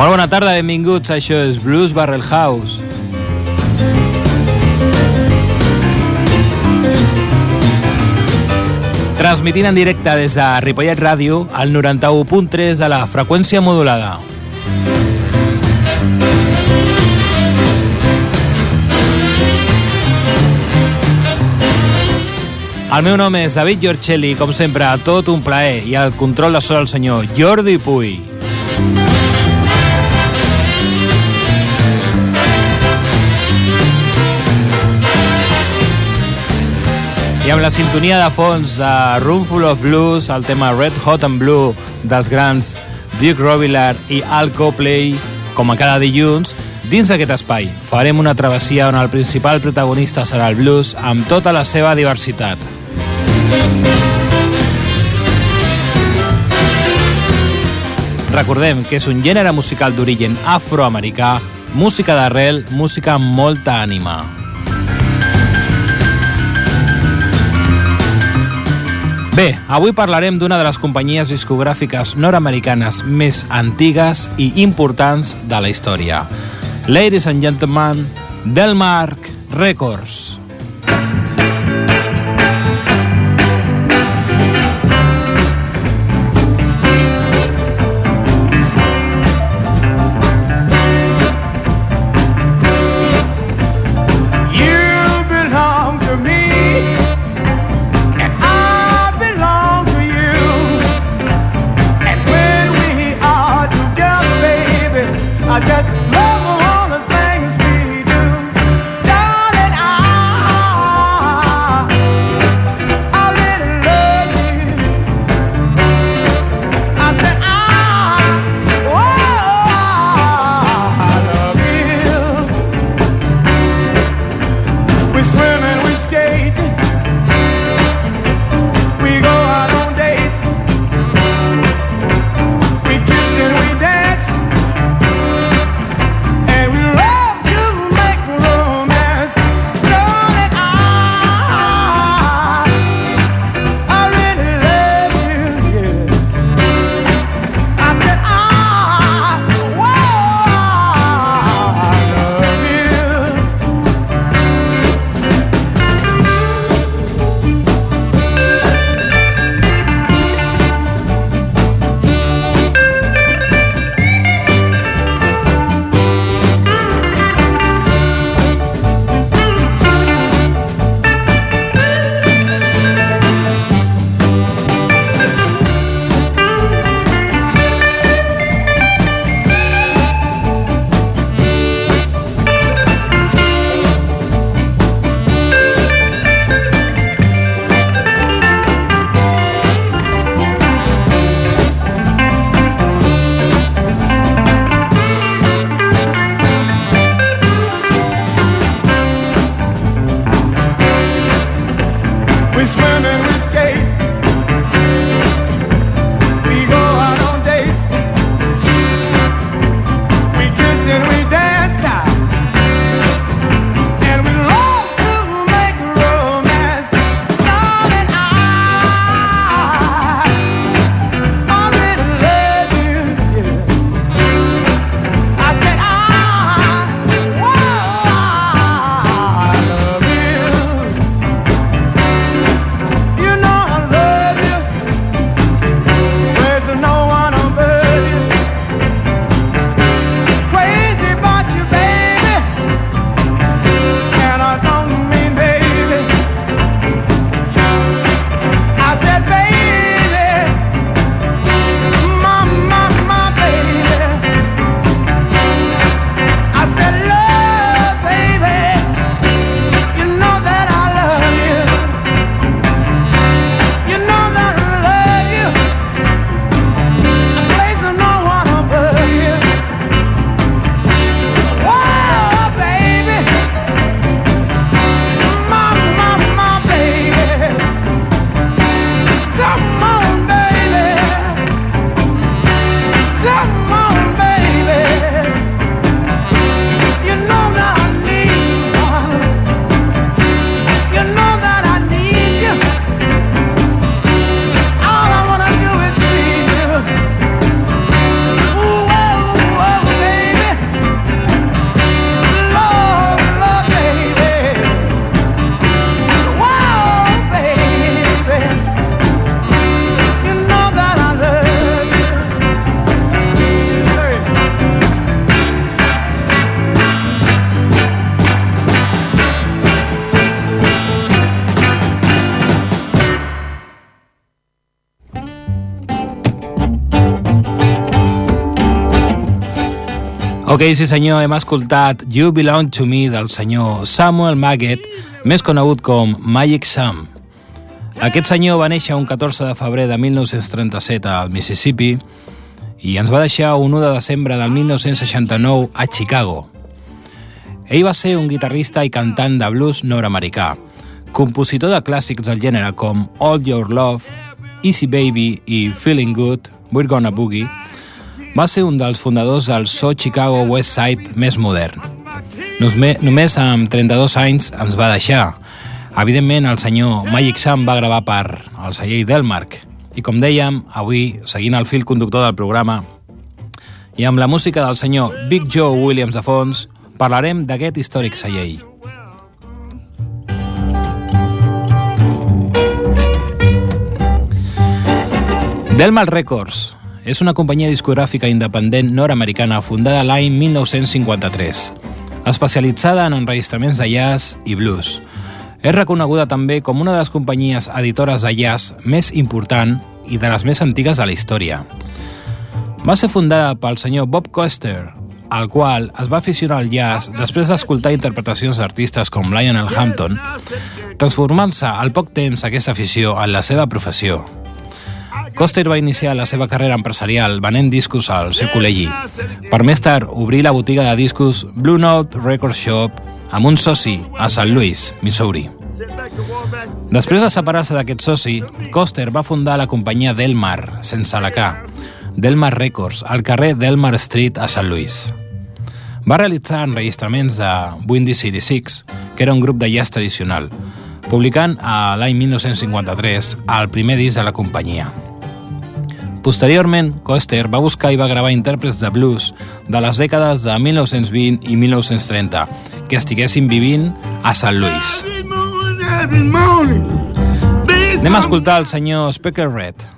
Molt bona tarda, benvinguts. Això és Blues Barrel House. Transmitint en directe des de Ripollet Ràdio al 91.3 de la freqüència modulada. El meu nom és David Giorcelli, com sempre, tot un plaer, i al control de sol el senyor Jordi Puy. Amb la sintonia de fons de Roomful of Blues, el tema Red Hot and Blue dels grans Duke Robillard i Al Copley, com a cada dilluns, dins d'aquest espai farem una travessia on el principal protagonista serà el blues amb tota la seva diversitat. Recordem que és un gènere musical d'origen afroamericà, música d'arrel, música amb molta ànima. Bé, avui parlarem d'una de les companyies discogràfiques nord-americanes més antigues i importants de la història. Ladies and gentlemen, Delmark Records. Ok, sí senyor, hem escoltat You Belong to Me del senyor Samuel Maggett, més conegut com Magic Sam. Aquest senyor va néixer un 14 de febrer de 1937 al Mississippi i ens va deixar un 1 de desembre del 1969 a Chicago. Ell va ser un guitarrista i cantant de blues nord-americà, compositor de clàssics del gènere com All Your Love, Easy Baby i Feeling Good, We're Gonna Boogie, va ser un dels fundadors del so Chicago West Side més modern. Només amb 32 anys ens va deixar. Evidentment, el senyor Magic Sam va gravar per el celler Delmark. I com dèiem, avui, seguint el fil conductor del programa, i amb la música del senyor Big Joe Williams de fons, parlarem d'aquest històric celler. Delmark Records és una companyia discogràfica independent nord-americana fundada l'any 1953, especialitzada en enregistraments de jazz i blues. És reconeguda també com una de les companyies editores de jazz més important i de les més antigues de la història. Va ser fundada pel senyor Bob Coster, al qual es va aficionar al jazz després d'escoltar interpretacions d'artistes com Lionel Hampton, transformant-se al poc temps aquesta afició en la seva professió. Coster va iniciar la seva carrera empresarial venent discos al seu col·legi, per més tard obrir la botiga de discos Blue Note Record Shop amb un soci a St. Louis, Missouri. Després de separar-se d'aquest soci, Coster va fundar la companyia Delmar, sense la K, Delmar Records, al carrer Delmar Street a St. Louis. Va realitzar enregistraments de Windy City Six, que era un grup de jazz tradicional, publicant l'any 1953 el primer disc de la companyia. Posteriorment, Coster va buscar i va gravar intèrprets de blues de les dècades de 1920 i 1930 que estiguessin vivint a Sant Louis. Anem a escoltar el senyor Speaker Red.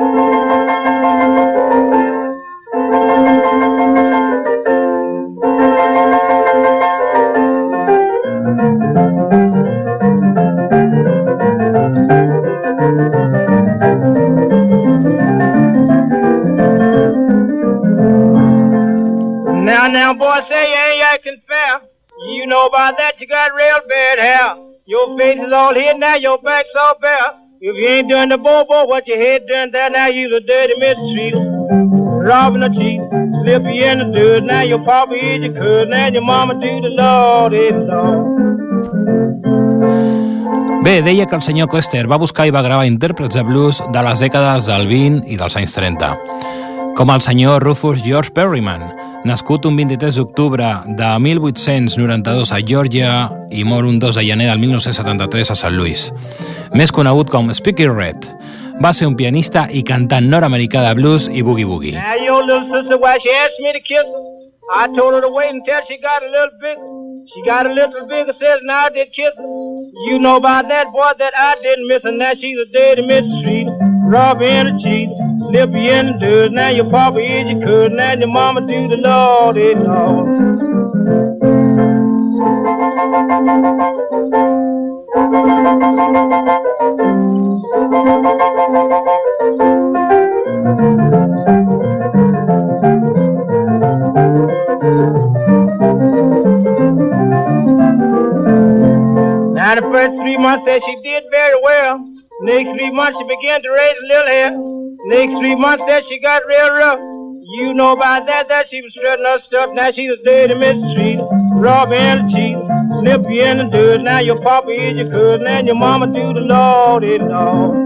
Now, now, boy, say you ain't acting fair. You know about that, you got real bad hair. Your face is all here now, your back's all bare. If you ain't doing the bobo, what your head doing there, now you's a dirty mistreater. Robbing a cheat, slip you in the dirt. Now your papa is your cousin, and your mama do the Lord is Lord. Bé, deia que el senyor Coster va buscar i va gravar intèrprets de blues de les dècades del 20 i dels anys 30, com el senyor Rufus George Perryman, nascut un 23 d'octubre de 1892 a Georgia i mor un 2 de gener del 1973 a St. Louis. Més conegut com Speaky Red, va ser un pianista i cantant nord-americà de blues i boogie-boogie. I told her to wait until she got a little bigger. She got a little bigger, says, now I did kiss her. You know about that boy that I didn't miss her. Now she's a dirty Miss Robber and a cheat. Slip you in the dirt. Now your papa is your cousin. Now your mama do the Lord it all. Now the first three months that she did very well. Next three months she began to raise a little hair. Next three months that she got real rough. You know about that, that she was strutting her stuff. Now she's a dirty Street, robbing and cheat, slip you in the dirt. Now your papa is your cousin and your mama do the Lord it all.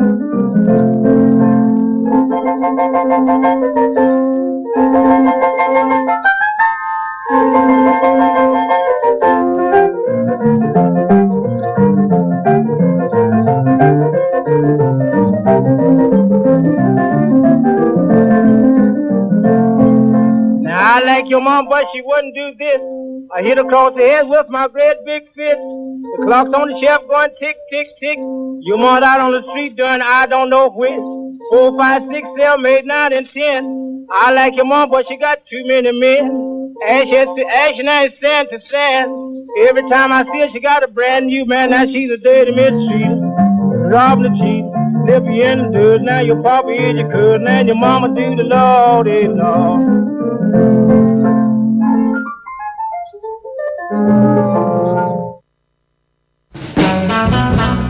I like your mom, but she wouldn't do this. I hit across the head with my great big fist. The clock's on the shelf going tick, tick, tick. Your mom out on the street doing I don't know which. Four, five, six, seven, eight, nine, and ten. I like your mom, but she got too many men. Ash, ash, and sand to sand. Every time I see her, she got a brand new man. Now she's a dirty midstreet. Robbing the cheap. Flip you in the dirt, now your papa is your cousin, and your mama do the Lordy Lord.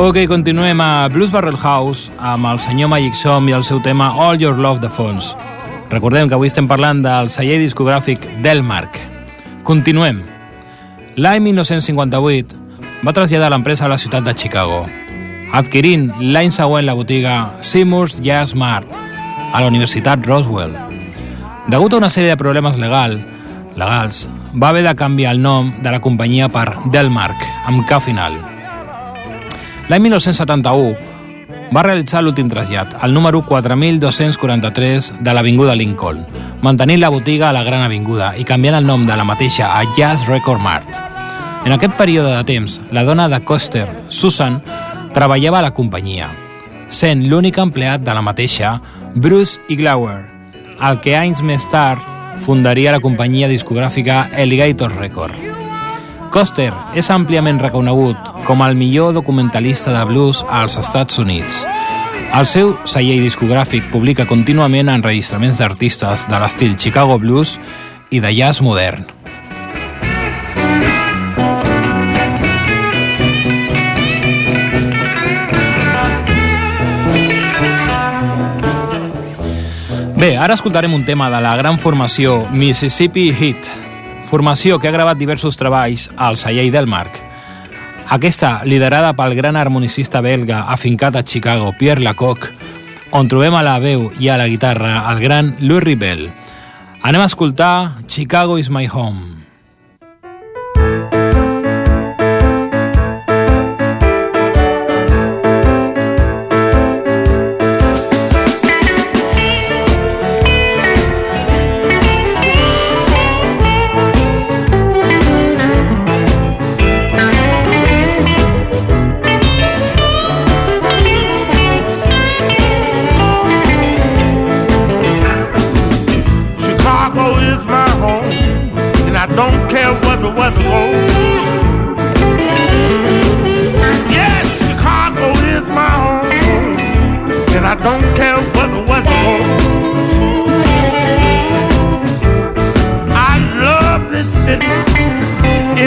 Ok, continuem a Blues Barrel House amb el senyor Magic Som i el seu tema All Your Love de fons. Recordem que avui estem parlant del celler discogràfic Delmark. Continuem. L'any 1958 va traslladar l'empresa a la ciutat de Chicago, adquirint l'any següent la botiga Seymour's Jazz Mart a la Universitat Roswell. Degut a una sèrie de problemes legal, legals, va haver de canviar el nom de la companyia per Delmark, amb K final. L'any 1971 va realitzar l'últim trasllat, el número 4243 de l'Avinguda Lincoln, mantenint la botiga a la Gran Avinguda i canviant el nom de la mateixa a Jazz Record Mart. En aquest període de temps, la dona de Coster, Susan, treballava a la companyia, sent l'únic empleat de la mateixa Bruce Iglauer, el que anys més tard fundaria la companyia discogràfica Alligator Record. Coster és àmpliament reconegut com el millor documentalista de blues als Estats Units. El seu celler discogràfic publica contínuament enregistraments d'artistes de l'estil Chicago Blues i de jazz modern. Bé, ara escoltarem un tema de la gran formació Mississippi Heat, formació que ha gravat diversos treballs al celler del Marc. Aquesta, liderada pel gran harmonicista belga afincat a Chicago, Pierre Lacocque, on trobem a la veu i a la guitarra el gran Louis Ribel. Anem a escoltar Chicago is my home.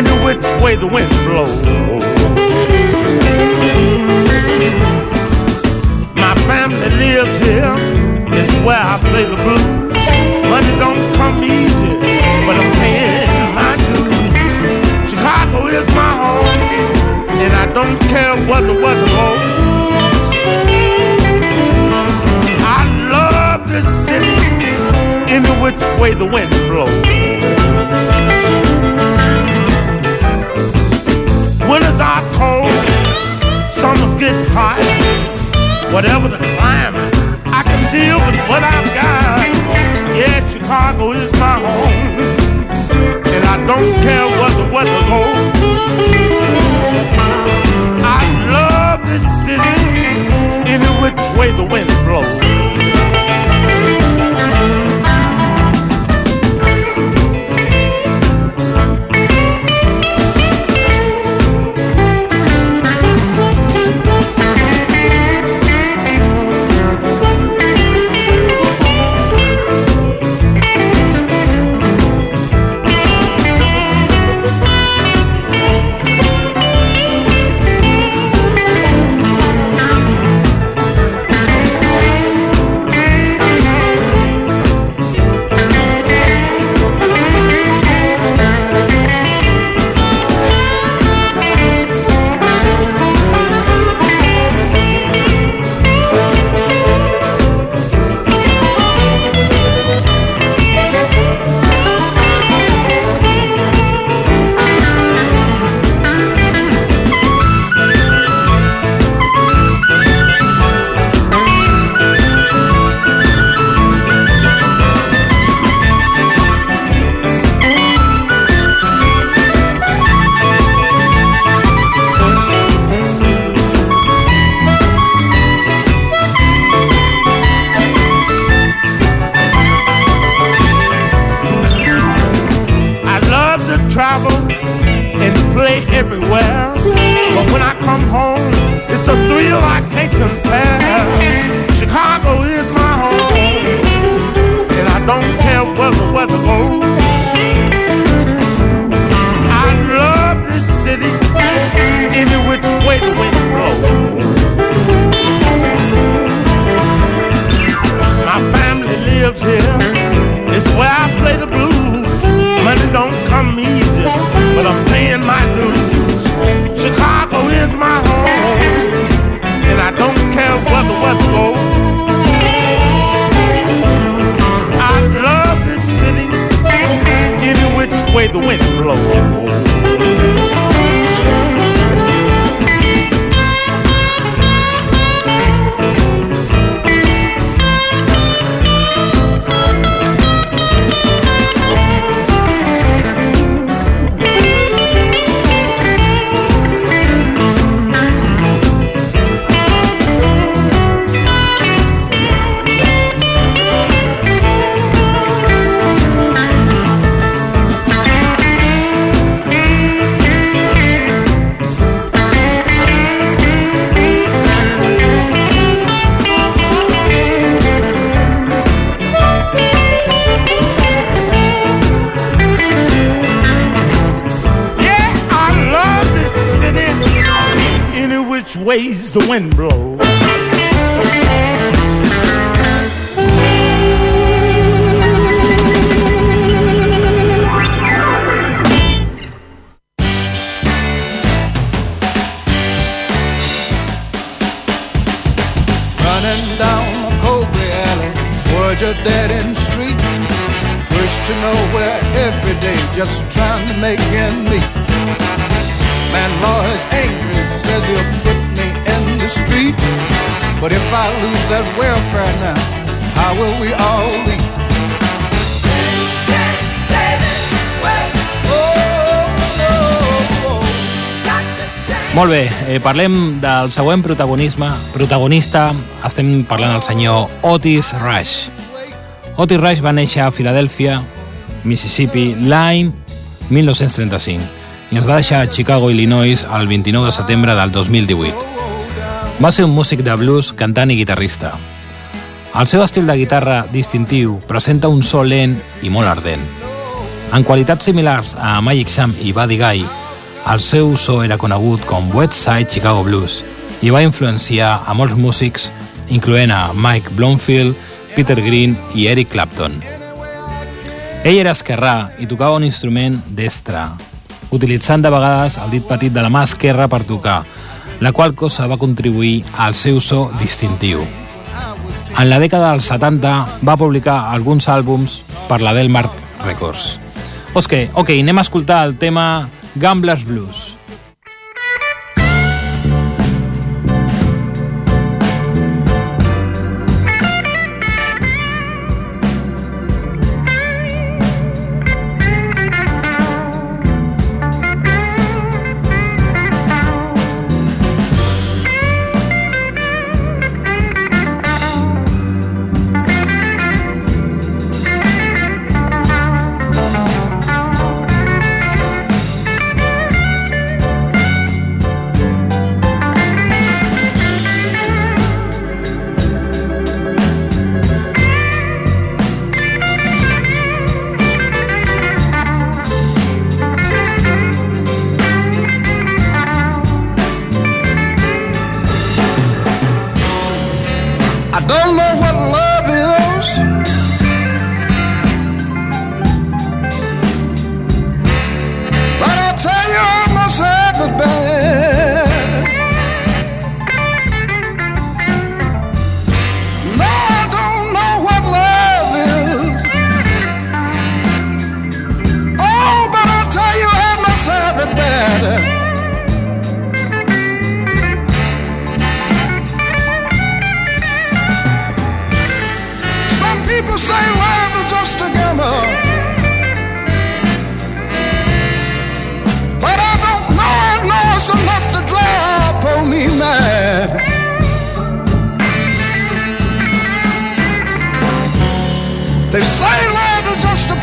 into which way the wind blows. My family lives here, it's where I play the blues. Money don't come easy, but I'm paying my dues. Chicago is my home, and I don't care what the weather holds. I love this city, into which way the wind blows. are cold, summer's getting hot. Whatever the climate, I can deal with what I've got. Yeah, Chicago is my home, and I don't care what the weather like. I love this city, any which way the wind blows. The wind blows. Molt bé, eh, parlem del següent protagonisme. Protagonista, estem parlant del senyor Otis Rush. Otis Rush va néixer a Filadèlfia, Mississippi, l'any 1935 i ens va deixar a Chicago, Illinois, el 29 de setembre del 2018. Va ser un músic de blues, cantant i guitarrista. El seu estil de guitarra distintiu presenta un so lent i molt ardent. En qualitats similars a Magic Sam i Buddy Guy, el seu so era conegut com West Side Chicago Blues i va influenciar a molts músics, incloent a Mike Blomfield, Peter Green i Eric Clapton. Ell era esquerrà i tocava un instrument destre, utilitzant de vegades el dit petit de la mà esquerra per tocar, la qual cosa va contribuir al seu so distintiu. En la dècada dels 70 va publicar alguns àlbums per la Delmark Records. Ok, ok, anem a escoltar el tema Gamblers Blues.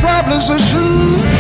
Proposition.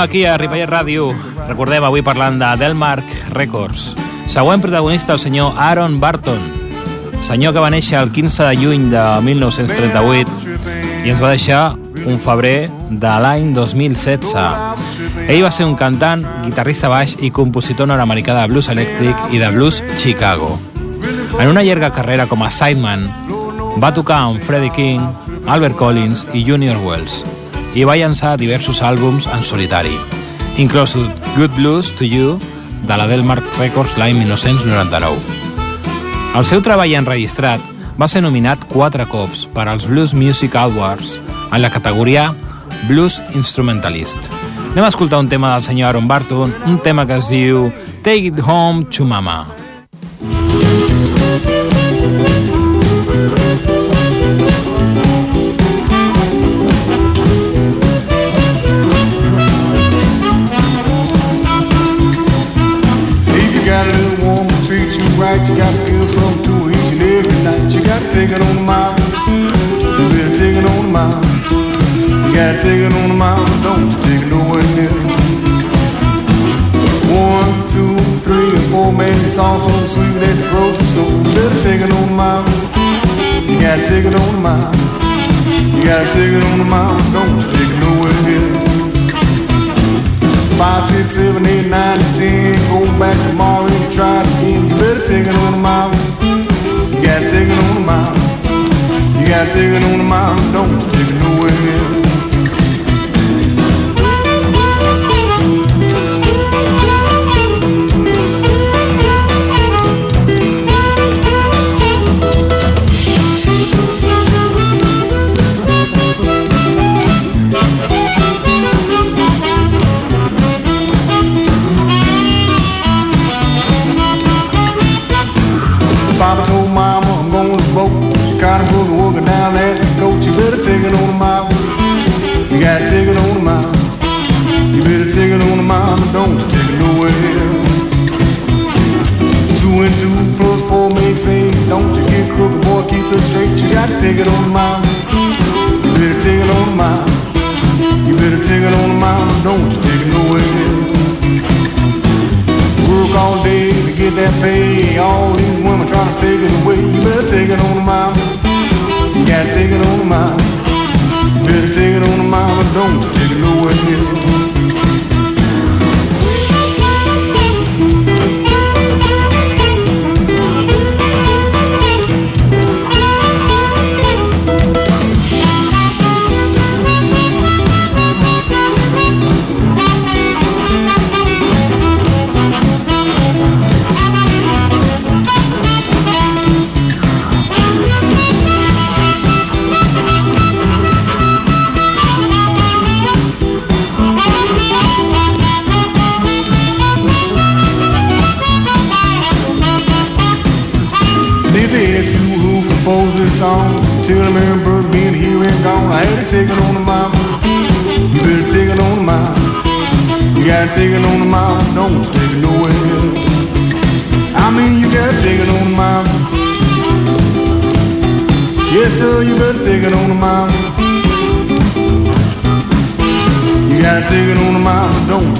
Aquí a Ripollet Ràdio. Recordem, avui parlant de Delmark Records. Següent protagonista, el senyor Aaron Barton, senyor que va néixer el 15 de juny de 1938 i ens va deixar un febrer de l'any 2016. Ell va ser un cantant, guitarrista baix i compositor nord-americà de blues elèctric i de blues Chicago. En una llarga carrera com a sideman, va tocar amb Freddie King, Albert Collins i Junior Wells i va llançar diversos àlbums en solitari, inclosos Good Blues to You de la Delmark Records l'any 1999. El seu treball enregistrat va ser nominat quatre cops per als Blues Music Awards en la categoria Blues Instrumentalist. Anem a escoltar un tema del senyor Aaron Barton, un tema que es diu Take It Home to Mama. Take it on the mile, don't you take it nowhere near. One, two, three, and four, man, it's all so sweet at the grocery store. Better take it on the mile. You gotta take it on the mile. You gotta take it on the mile, don't you take it nowhere near. Five, six, seven, eight, nine, ten. Go back tomorrow and try it again. You better take it on the mile. You gotta take it on the mile. You gotta take it on the mile, don't you take it nowhere You gotta take it on the mile. Don't you take it nowhere. I mean, you gotta take it on the mile. Yes, sir, you better take it on the mile. You gotta take it on the mile. Don't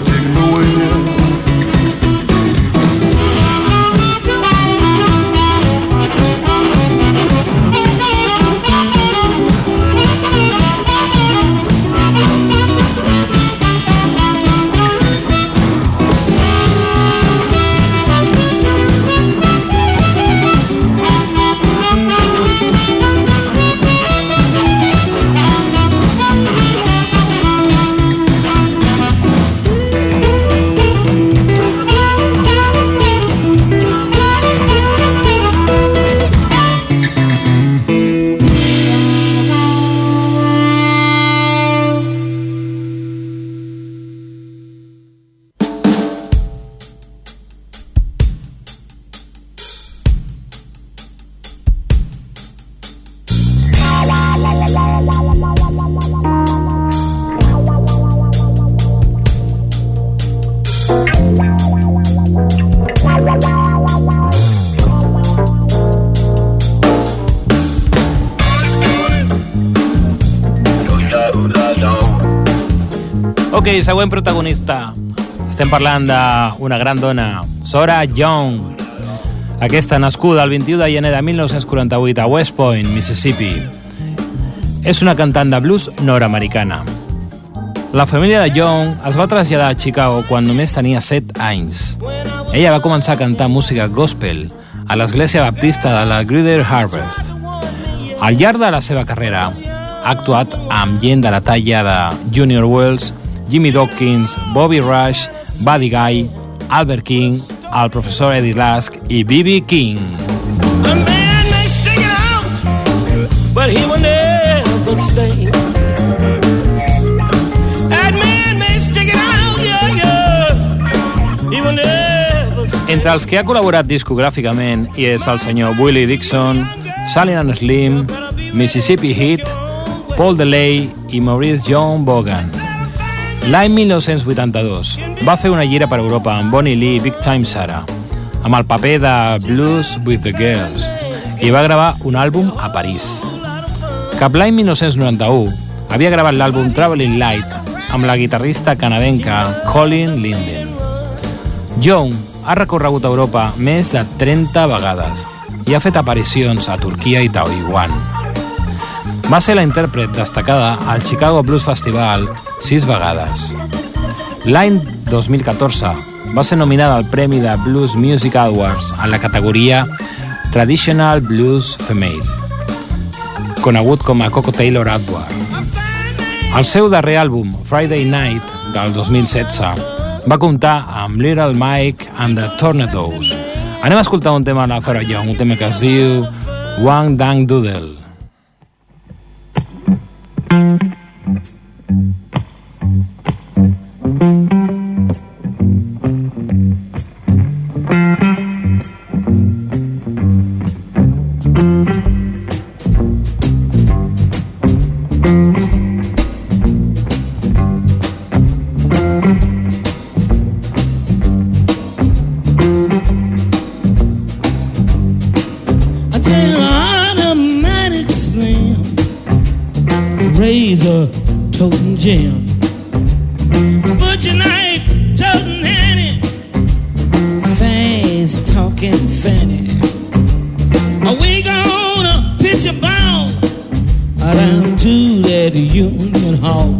Ok, següent protagonista. Estem parlant d'una gran dona, Sora Young. Aquesta, nascuda el 21 de gener de 1948 a West Point, Mississippi. És una cantant de blues nord-americana. La família de Young es va traslladar a Chicago quan només tenia 7 anys. Ella va començar a cantar música gospel a l'església baptista de la Greater Harvest. Al llarg de la seva carrera, ha actuat amb gent de la talla de Junior Wells, Jimmy Dawkins, Bobby Rush, Buddy Guy, Albert King, el professor Eddie Lask i B.B. King. A man may stick it out, but he will never stay. Entre els que ha col·laborat discogràficament hi és el senyor Willie Dixon, Sally and Slim, Mississippi Heat, Paul DeLay i Maurice John Bogan. L'any 1982 va fer una gira per Europa amb Bonnie Lee i Big Time Sarah, amb el paper de Blues with the Girls, i va gravar un àlbum a París. Cap l'any 1991 havia gravat l'àlbum Traveling Light amb la guitarrista canadenca Colin Linden. Young ha recorregut Europa més de 30 vegades i ha fet aparicions a Turquia i Taiwan. Va ser la intèrpret destacada al Chicago Blues Festival sis vegades. L'any 2014 va ser nominada al Premi de Blues Music Awards en la categoria Traditional Blues Female, conegut com a Coco Taylor Award. El seu darrer àlbum, Friday Night, del 2016, va comptar amb Little Mike and the Tornadoes. Anem a escoltar un tema de la Farah Young, un tema que es diu Wang Dang Doodle. Mm-hmm. always a toting jam. Butcher knife, toting Annie, fans talking fanny. Are we gonna pitch a ball down to that union hall?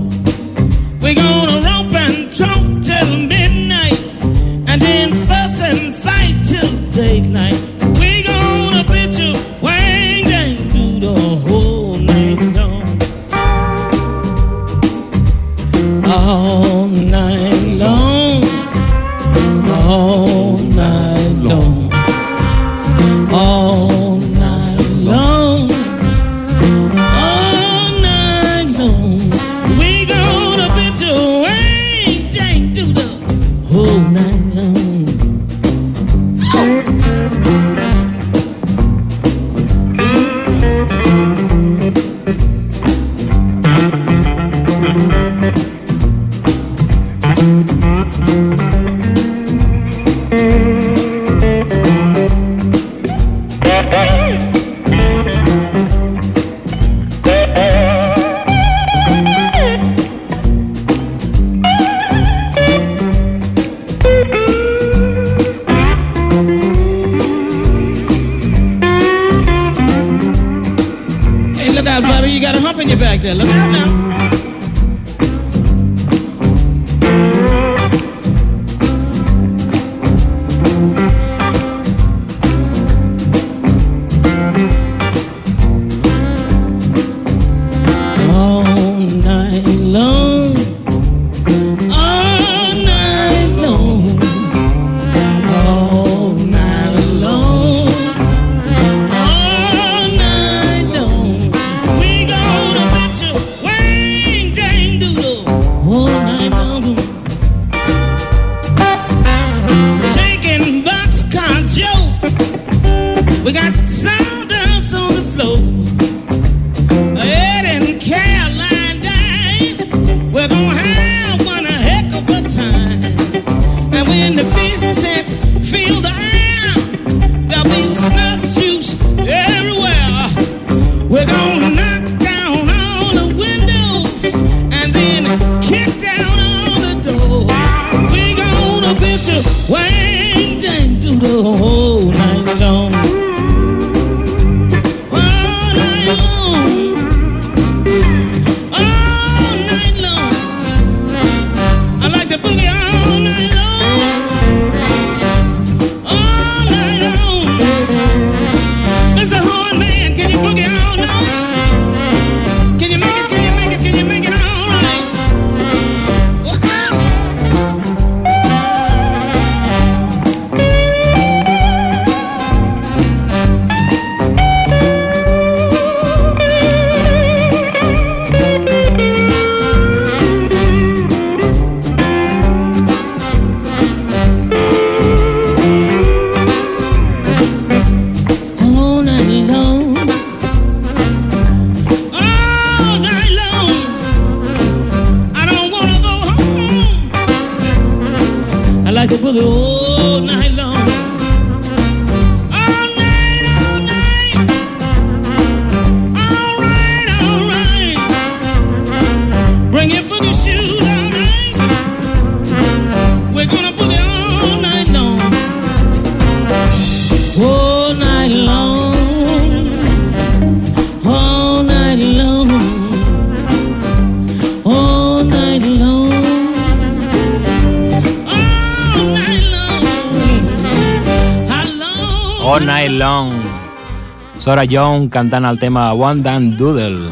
Sora Young cantant el tema One Dan Doodle,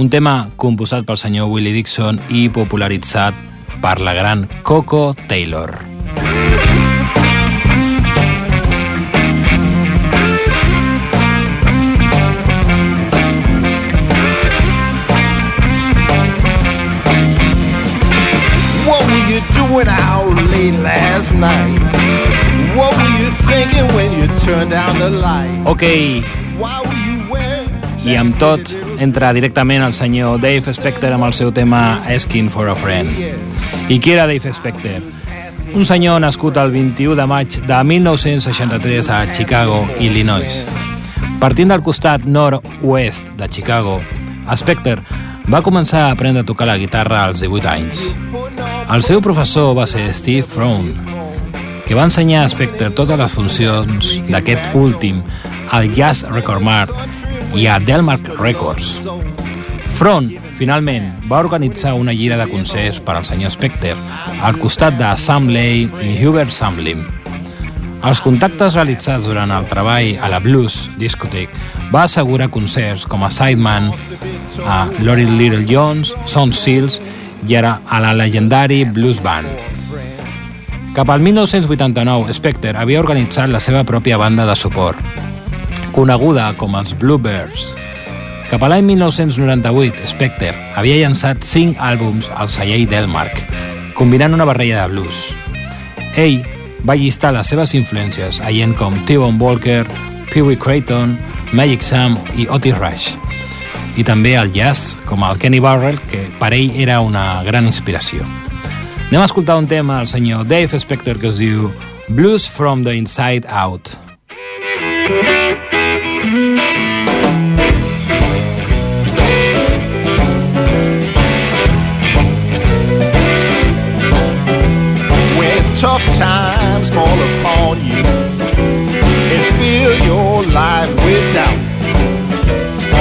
un tema composat pel senyor Willie Dixon i popularitzat per la gran Coco Taylor. What were you doing out late last night? What were you thinking when you turned down the light? Ok, i amb tot entra directament el senyor Dave Specter amb el seu tema Asking for a Friend. I qui era Dave Specter? Un senyor nascut el 21 de maig de 1963 a Chicago, Illinois. Partint del costat nord-oest de Chicago, Specter va començar a aprendre a tocar la guitarra als 18 anys. El seu professor va ser Steve Frown, que va ensenyar a Specter totes les funcions d'aquest últim al Jazz Record Mart i a Delmark Records. Front, finalment, va organitzar una gira de concerts per al senyor Specter al costat de Sam Lay i Hubert Samlim. Els contactes realitzats durant el treball a la Blues Discotheque va assegurar concerts com a sideman a Lori Little Jones, Sound Seals i ara a la legendari Blues Band. Cap al 1989, Specter havia organitzat la seva pròpia banda de suport, coneguda com els Bluebirds. Cap a l'any 1998, Specter havia llançat 5 àlbums al celler Delmark, combinant una barreja de blues. Ell va llistar les seves influències a gent com T-Bone Walker, Pee Wee Creighton, Magic Sam i Otis Rush. I també el jazz, com el Kenny Burrell, que per ell era una gran inspiració. Anem a escoltar un tema del senyor Dave Specter que es diu Blues from the Inside Out. Tough times fall upon you and fill your life with doubt.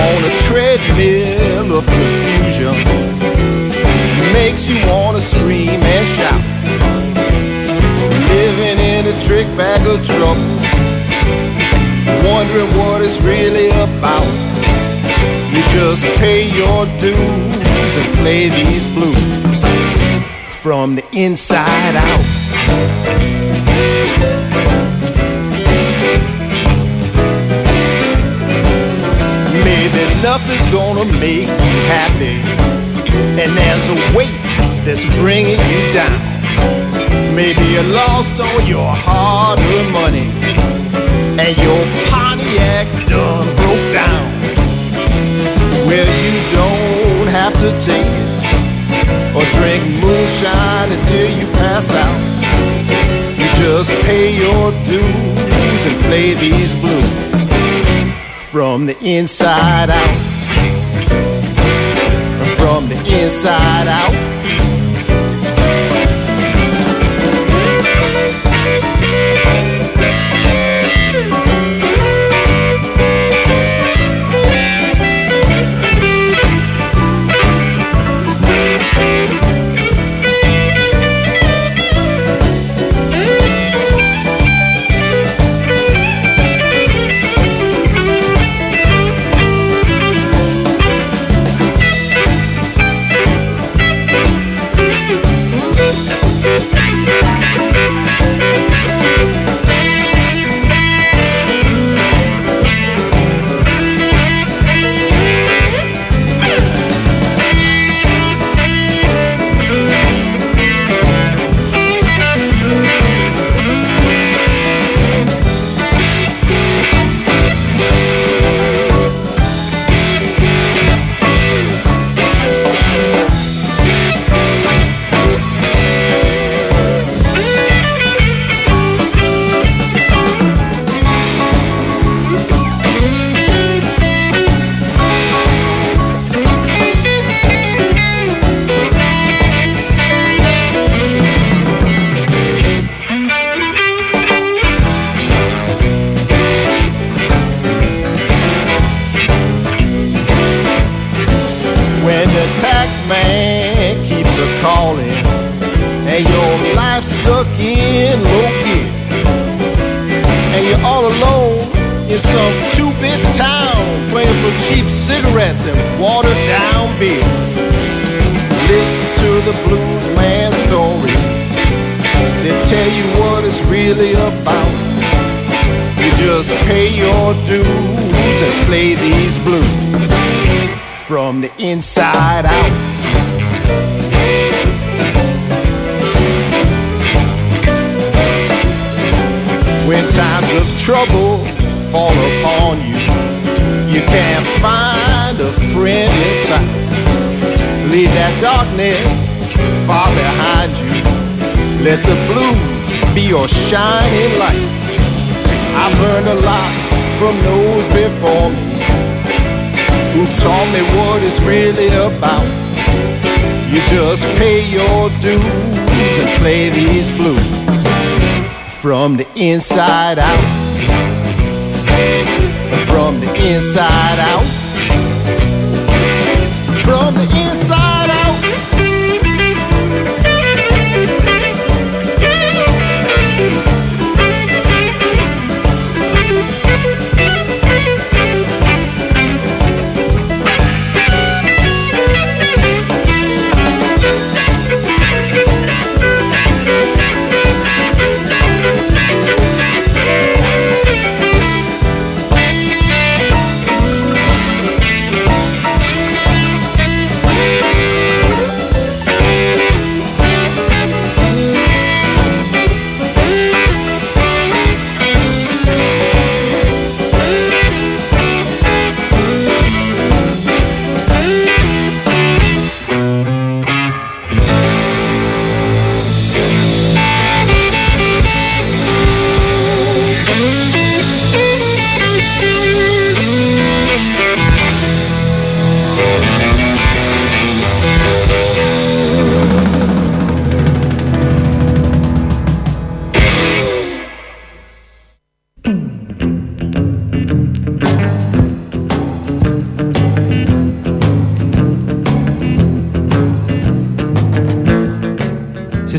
On a treadmill of confusion makes you want to scream and shout. Living in a trick bag of trouble wondering what it's really about. You just pay your dues and play these blues from the inside out. Maybe nothing's gonna make you happy, and there's a weight that's bringing you down. Maybe you lost all your hard-earned money, and your Pontiac done broke down. Well, you don't have to take or drink moonshine until you pass out. You just pay your dues and play these blues from the inside out. From the inside out.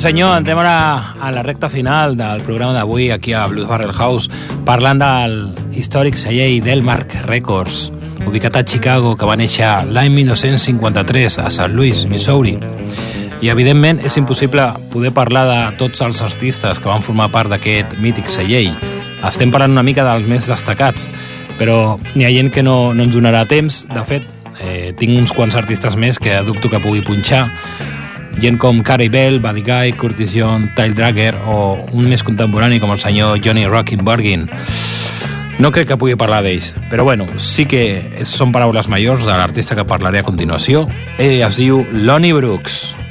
Senyor, entrem ara a la recta final del programa d'avui aquí a Blues Barrel House parlant del històric celler Delmark Records ubicat a Chicago que va néixer l'any 1953 a St. Louis, Missouri. I evidentment és impossible poder parlar de tots els artistes que van formar part d'aquest mític celler. Estem parlant una mica dels més destacats però n'hi ha gent que no, no ens donarà temps. De fet, eh, tinc uns quants artistes més que dubto que pugui punxar gent com Carey Bell, Buddy Guy, Curtis Young, Tyle Dragger o un més contemporani com el senyor Johnny Rockenbergin. No crec que pugui parlar d'ells, però bueno, sí que són paraules majors de l'artista que parlaré a continuació. Ell es diu Lonnie Brooks.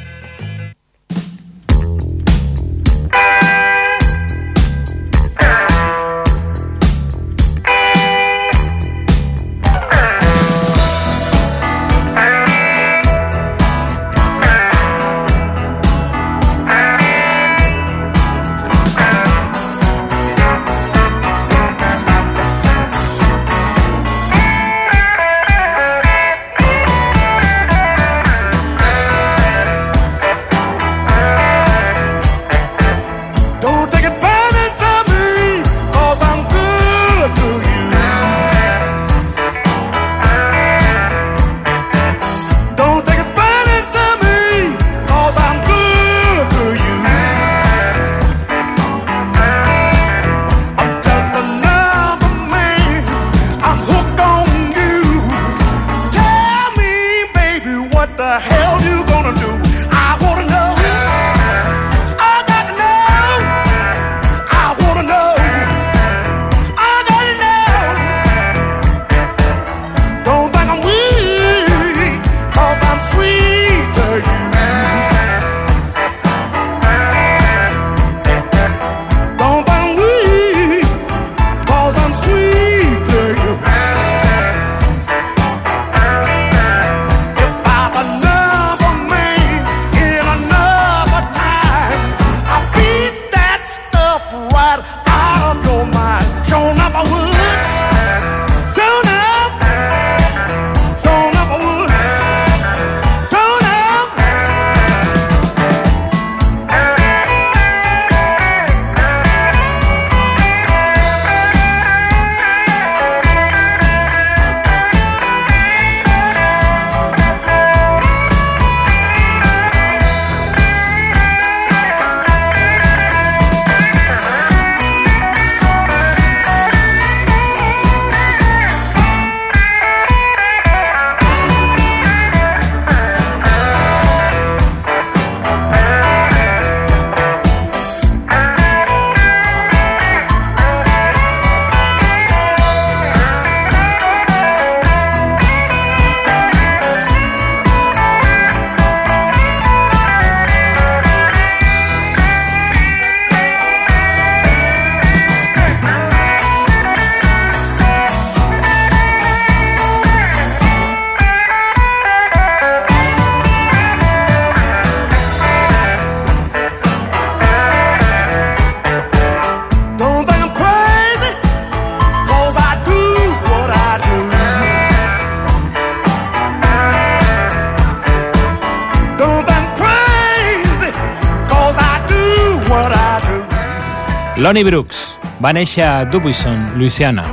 Lonnie Brooks va néixer a Dubuisson, Louisiana.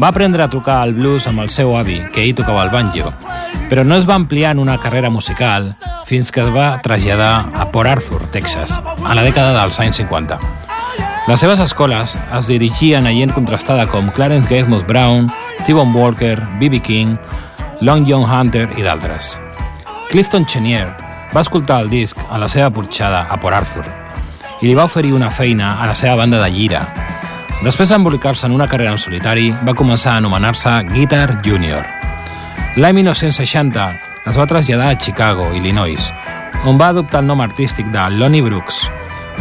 Va aprendre a tocar el blues amb el seu avi, que ell tocava el banjo, però no es va ampliar en una carrera musical fins que es va traslladar a Port Arthur, Texas, a la dècada dels anys 50. Les seves escoles es dirigien a gent contrastada com Clarence Gatemouth Brown, T-Bone Walker, B.B. King, Long John Hunter i d'altres. Clifton Chenier va escoltar el disc a la seva porxada a Port Arthur i li va oferir una feina a la seva banda de llira. Després d'embolicar-se en una carrera en solitari, va començar a anomenar-se Guitar Junior. L'any 1960 es va traslladar a Chicago, Illinois, on va adoptar el nom artístic de Lonnie Brooks.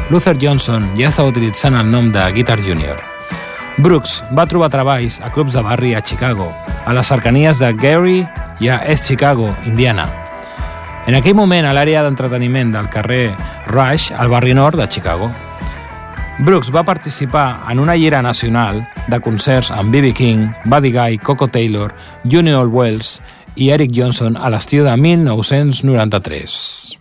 Luther Johnson ja estava utilitzant el nom de Guitar Junior. Brooks va trobar treballs a clubs de barri a Chicago, a les cercanies de Gary i a East Chicago, Indiana. En aquell moment, a l'àrea d'entreteniment del carrer Rush, al barri nord de Chicago. Brooks va participar en una gira nacional de concerts amb B.B. King, Buddy Guy, Coco Taylor, Junior Wells i Eric Johnson a l'estiu de 1993.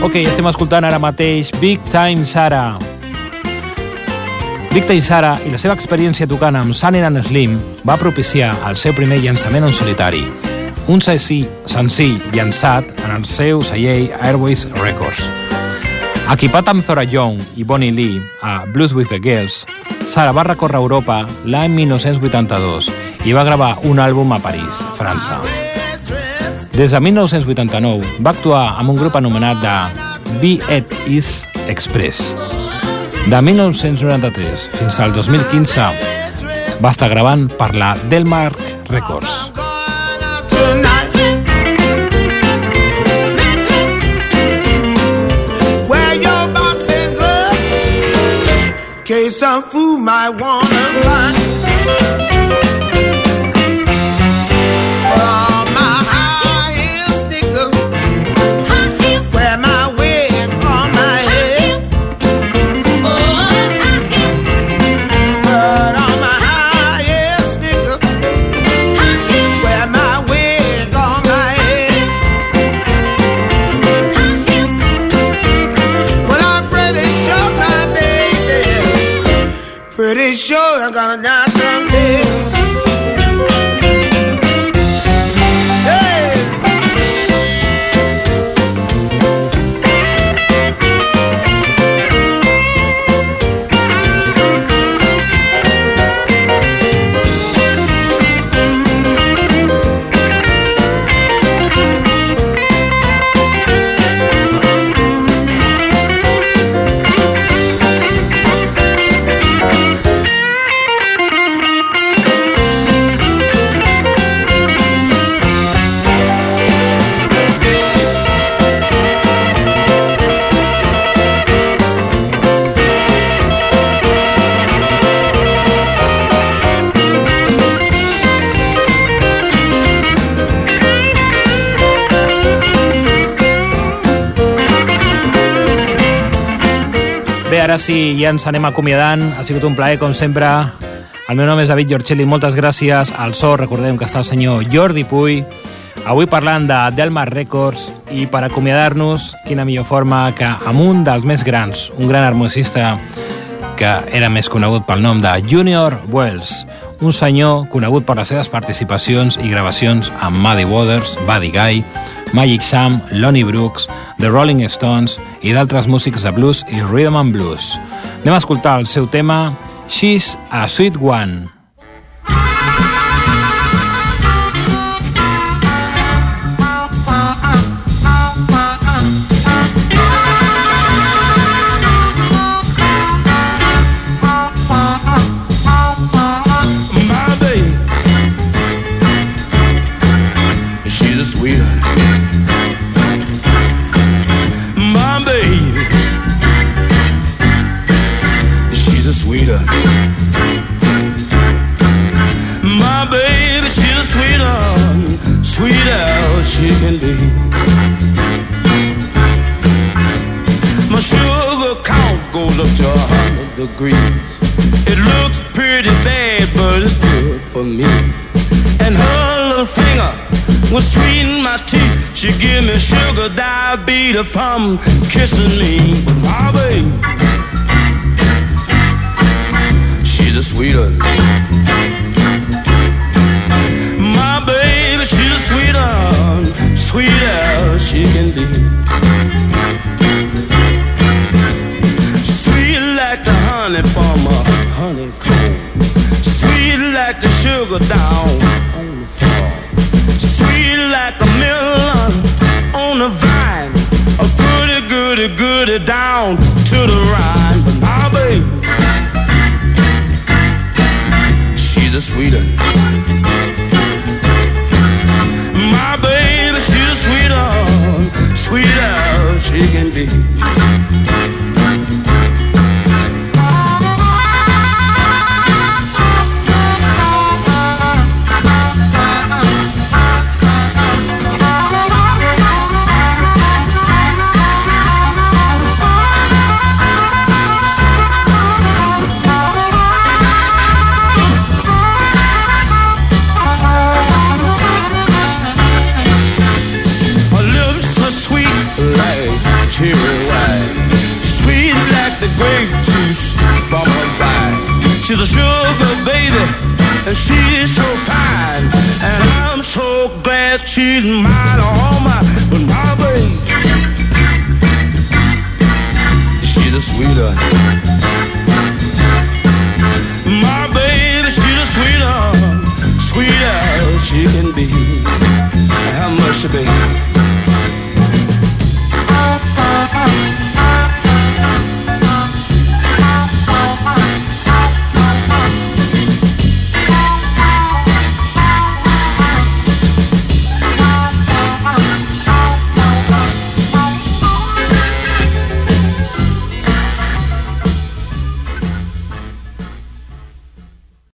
Ok, estem escoltant ara mateix Big Time Sara, Victor Isara i la seva experiència tocant amb Sunny and Slim va propiciar el seu primer llançament en solitari, un senzill, senzill llançat en el seu celler Airways Records. Equipat amb Zora Young i Bonnie Lee a Blues with the Girls, Sara va recórrer Europa l'any 1982 i va gravar un àlbum a París, França. Des de 1989 va actuar amb un grup anomenat de Be It Is Express, de 1993 fins al 2015 va estar gravant per la Delmark Records. Some fool might wanna find sí, ja ens anem acomiadant. Ha sigut un plaer, com sempre. El meu nom és David Giorcelli, moltes gràcies. Al so, recordem que està el senyor Jordi Puy. Avui parlant de Delmar Records i per acomiadar-nos, quina millor forma que amb un dels més grans, un gran harmonicista que era més conegut pel nom de Junior Wells, un senyor conegut per les seves participacions i gravacions amb Muddy Waters, Buddy Guy, Magic Sam, Lonnie Brooks, The Rolling Stones i d'altres músics de blues i rhythm and blues. Anem a escoltar el seu tema She's a Sweet One. Degrees. It looks pretty bad, but it's good for me. And her little finger will sweeten my teeth. She give me sugar diabetes from kissing me. Ah, but my baby, she's a sweeter. My baby, she's a sweeter, sweet as she can be. Like the honey from a honeycomb. Sweet like the sugar down on the floor. Sweet like a melon on the vine. A goody, goody, goody down to the Rhine. But my baby, she's a sweeter. My baby, she's a sweeter, sweeter she can be. She's a sugar baby, and she's so fine, and I'm so glad she's mine, oh my, but my baby, she's a sweeter. My baby, she's a sweeter, sweeter she can be. How much, baby?